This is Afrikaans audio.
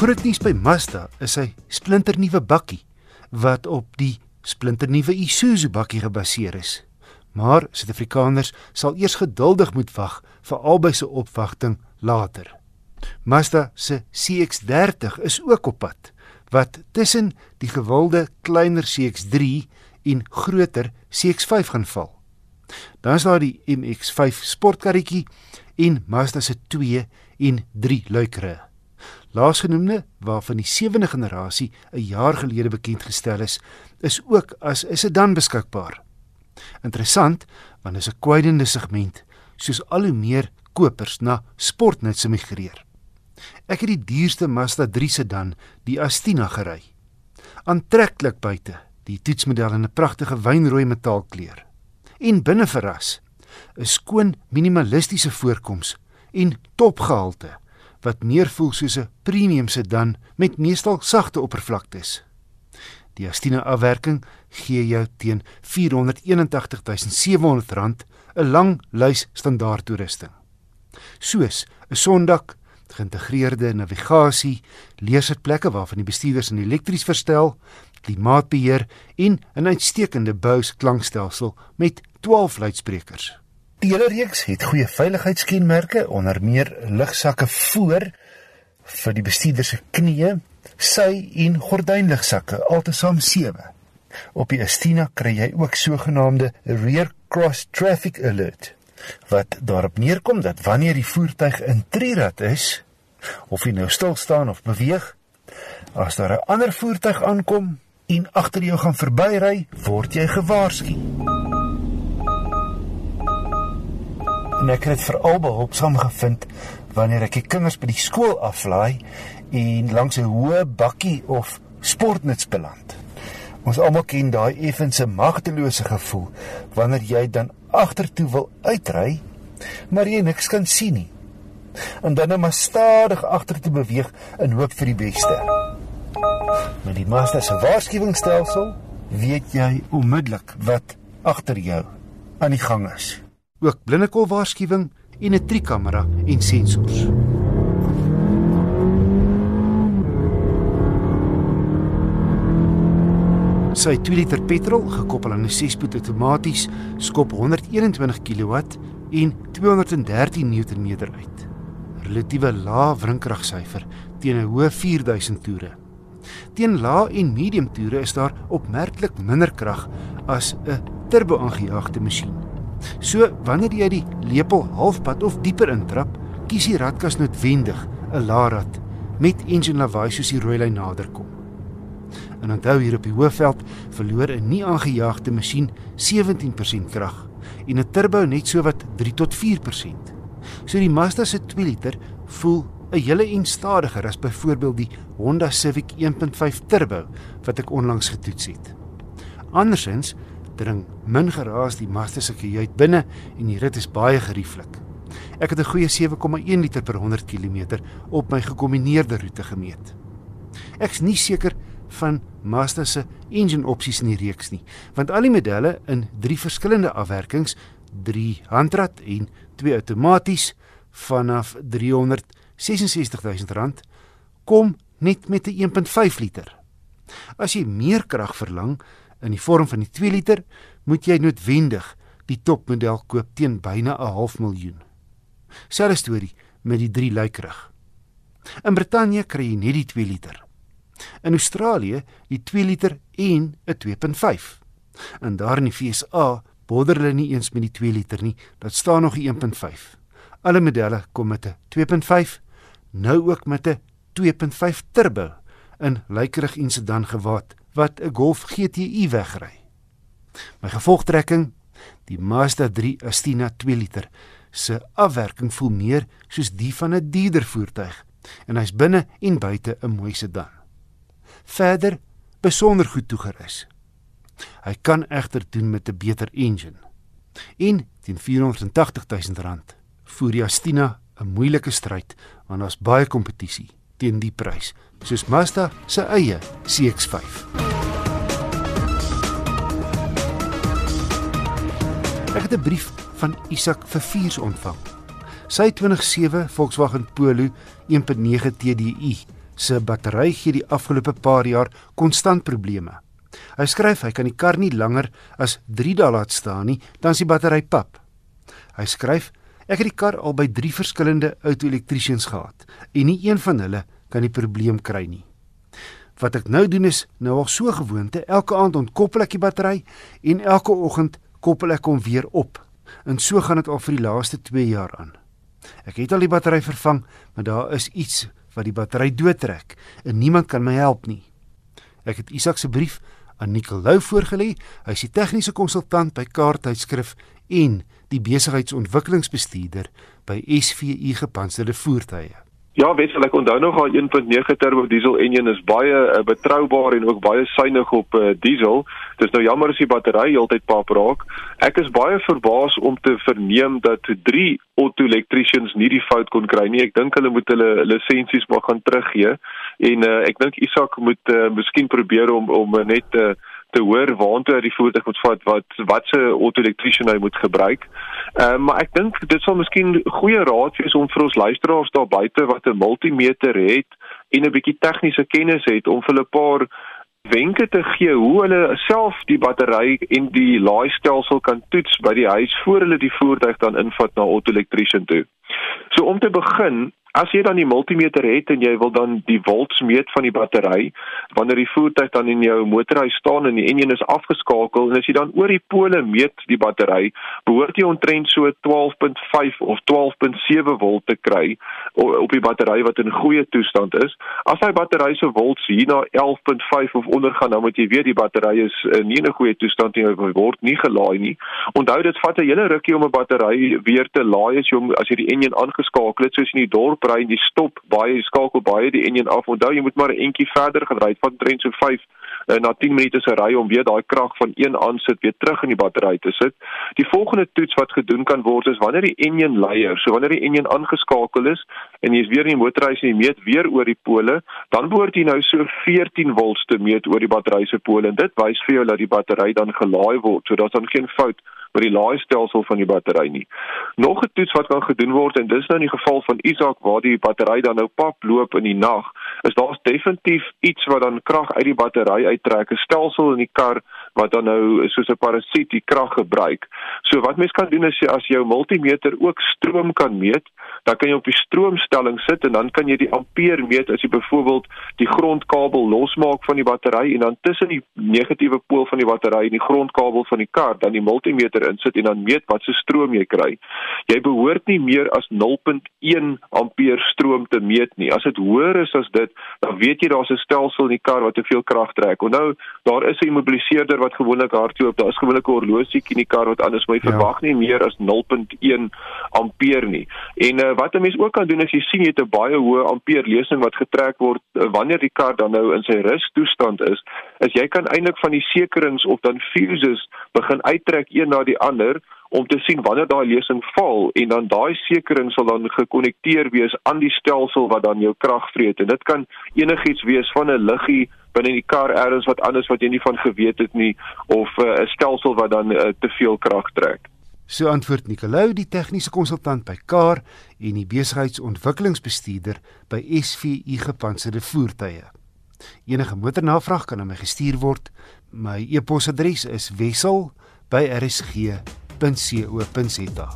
Groot nuus by Mazda is sy splinternuwe bakkie wat op die splinternuwe Isuzu bakkie gebaseer is. Maar Suid-Afrikaners sal eers geduldig moet wag vir albei se opwagting later. Mazda se CX-30 is ook op pad wat tussen die gewilde kleiner CX-3 en groter CX-5 gaan val. Dan is daar die MX-5 sportkarretjie en Mazda se 2 en 3 luikere. Laasgenoemde, waarvan die sewende generasie 'n jaar gelede bekend gestel is, is ook as 'n sedan beskikbaar. Interessant, want dit is 'n kwydende segment, soos al hoe meer kopers na sportnuts migreer. Ek het die duurste Mazda 3 sedan, die Astina gery. Aantreklik buite, die toetsmodel in 'n pragtige wynrooi metaalkleur. En binne verras, 'n skoon minimalistiese voorkoms en topgehalte wat meer voel soos 'n premium sedan met meestal sagte oppervlaktes. Die Astina afwerking gee jou teen R481700 'n lang lys standaard toerusting. Soos 'n sondak, geïntegreerde navigasie, leersitplekke waarvan die bestuurders in elektries verstel, klimaatbeheer en 'n uitstekende Bose klankstelsel met 12 luidsprekers. Die hele reeks het goeie veiligheidskenmerke, onder meer lugsakke voor vir die bestuurder se knieë, sy en gordynligsakke, altesaam 7. Op die Astina kry jy ook sogenaamde rear cross traffic alert wat daarop neerkom dat wanneer die voertuig in trirad is of hy nou stil staan of beweeg, as daar 'n ander voertuig aankom en agter jou gaan verbyry, word jy gewaarsku. En ek het veral behulpsaam gevind wanneer ek die kinders by die skool aflaai en langs 'n hoë bakkie of sportnuts beland. Ons almal ken daai effense magtelose gevoel wanneer jy dan agtertoe wil uitry, maar jy niks kan sien nie. En dan net maar stadig agtertoe beweeg in hoop vir die beste. Met die Mazda se waarskuwingsstelsel weet jy onmiddellik wat agter jou aan die gang is ook blindekol waarskuwing en 'n trikamera en sensors. Sy 2 liter petrol gekoppel aan 'n 6-spoed outomaties skop 121 kW en 213 Nm uit. Relatiewe lae wrinkragsyfer teen 'n hoë 4000 toere. Teen lae en medium toere is daar opmerklik minder krag as 'n turbo-aangejaagde masjien. So wanneer jy die lepel halfpad of dieper intrap, kies die radkas noodwendig 'n laarad met engine lawaai soos die rooi lyn naderkom. En onthou hier op die hoofveld verloor 'n nie aangejaagde masjien 17% krag en 'n turbo net so wat 3 tot 4%. So die Mazda se 2 liter voel 'n hele en stadiger as byvoorbeeld die Honda Civic 1.5 turbo wat ek onlangs getoets het. Andersins dring min geraas die Mazda se kajuit binne en die rit is baie gerieflik. Ek het 'n goeie 7,1 liter per 100 km op my gekombineerde roete gemeet. Ek's nie seker van Mazda se engine opsies in die reeks nie, want al die modelle in drie verskillende afwerkings, 3 handrat en 2 outomaties vanaf R366 000 kom net met 'n 1.5 liter. As jy meer krag verlang, in die vorm van die 2 liter, moet jy noodwendig die topmodel koop teen byna 'n half miljoen. Selfe storie met die 3 luikerig. In Brittanje kry jy net die 2 liter. In Australië die 2 liter en 'n 2.5. En daar in die VSA bodder hulle nie eens met die 2 liter nie, dit staan nog 'n 1.5. Alle modelle kom met 'n 2.5, nou ook met 'n 2.5 turbo in luikerig en sedan gewaad wat 'n Golf GTI wegry. My gevolgtrekking, die Mazda 3 Astina 2 liter se afwerking voel meer soos die van 'n dierder voertuig en hy's binne en buite 'n mooi sedan. Verder besonder goed toegerus. Hy kan egter doen met 'n beter engine. En teen 480 000 rand voer die Astina 'n moeilike stryd want daar's baie kompetisie teen die prys soos Mazda se eie CX-5. Ek het 'n brief van Isak Verviers ontvang. Sy 2007 Volkswagen Polo 1.9 TDI se battery gee die afgelope paar jaar konstant probleme. Hy skryf hy kan die kar nie langer as 3 dae laat staan nie, dan is die battery pap. Hy skryf ek het die kar al by 3 verskillende auto-elektriesiens gehad en nie een van hulle kan die probleem kry nie. Wat ek nou doen is nou al so gewoonte, elke aand ontkoppel ek die battery en elke oggend koppel ek hom weer op. En so gaan dit al vir die laaste 2 jaar aan. Ek het al die battery vervang, maar daar is iets wat die battery doodtrek en niemand kan my help nie. Ek het Isak se brief aan Nicolou voorgelê. Hy is die tegniese konsultant by Kaarttydskrif en die besigheidsontwikkelingsbestuurder by SVU Gepantserde Voertuie. Ja, wissel ek onthou nog haar 1.9 turbo diesel enjin is baie uh, betroubaar en ook baie suiwig op uh, diesel. Dis nou jammer as die battery heeltyd pap raak. Ek is baie verbaas om te verneem dat drie auto-elektricians nie die fout kon kry nie. Ek dink hulle moet hulle lisensies maar gaan teruggee en uh, ek dink Isak moet uh, miskien probeer om om net uh, te hoor waantoe hy die voertuig moet vat wat wat se auto-elektrician hy moet gebruik. Ehm uh, maar ek dink dit sal miskien goeie raad wees om vir ons luisteraars daar buite wat 'n multimeter het en 'n bietjie tegniese kennis het om vir 'n paar wenke te gee hoe hulle self die battery en die laaistelsel kan toets by die huis voor hulle die voertuig dan invat na auto-elektrician toe. So om te begin, As jy dan die multimeter het en jy wil dan die volts meet van die battery, wanneer die voertuig dan in jou motorhuis staan en die enjin is afgeskakel en as jy dan oor die pole meet die battery, behoort jy omtrent so 12.5 of 12.7 volt te kry op die battery wat in goeie toestand is. As hy battery se volts hier na 11.5 of onder gaan, dan moet jy weet die battery is nie in 'n goeie toestand nie, hy word nie gelaai nie. Onthou dit vat 'n hele rukkie om 'n battery weer te laai as jy hom as jy die enjin aangeskakel het soos in die dorp en jy stop baie jy skakel baie die enjin af. Onthou jy moet maar 'n entjie verder gaan ry van trend so 5 uh, na 10 minute se ry om weer daai krag van een aansit weer terug in die battery te sit. Die volgende toets wat gedoen kan word is wanneer die enjin leier, so wanneer die enjin aangeskakel is en jy is weer in die motorhuis en jy meet weer oor die pole, dan behoort jy nou so 14 volts te meet oor die battery se pole en dit wys vir jou dat die battery dan gelaai word. So daar's dan geen fout met die laaistelsel van die battery nie. Nog 'n toets wat kan gedoen word en dis nou in die geval van Isak waar die battery dan nou pap loop in die nag, is daar definitief iets wat dan krag uit die battery uittrek, 'n stelsel in die kar wat dan nou soos 'n parasiet die krag gebruik. So wat mens kan doen is as jou multimeter ook stroom kan meet, dan kan jy op die stroomstelling sit en dan kan jy die ampere meet as jy byvoorbeeld die grondkabel losmaak van die battery en dan tussen die negatiewe pool van die battery en die grondkabel van die kar dan die multimeter insit en dan meet wat se stroom jy kry. Jy behoort nie meer as 0.1 ampere stroom te meet nie. As dit hoër is as dit, dan weet jy daar's 'n stelsel in die kar wat te veel krag trek. Onthou, daar is 'n immobiliseerder wat gewoonlik hardloop. Daar is gewoonlik 'n horlosie in die kar wat anders moet ja. verwag nie meer as 0.1 ampere nie. En uh, wat 'n mens ook kan doen as jy sien jy het 'n baie hoë ampere lesing wat getrek word uh, wanneer die kar dan nou in sy rustoestand is, is jy kan eintlik van die sekerings of dan fuses begin uittrek een na die ander om te sien wanneer daai lesing val en dan daai sekering sal dan gekonnekteer wees aan die stelsel wat dan jou krag vreet en dit kan enigiets wees van 'n liggie binne die kar ergens wat anders wat jy nie van geweet het nie of uh, 'n uh, stelsel wat dan uh, te veel krag trek. So antwoord Nicolou, die tegniese konsultant by Kar en die besigheidsontwikkelingsbestuurder by SVU Gepantserde Voertuie. Enige motornavraag kan aan my gestuur word. My e-posadres is wissel@rsg.co.za.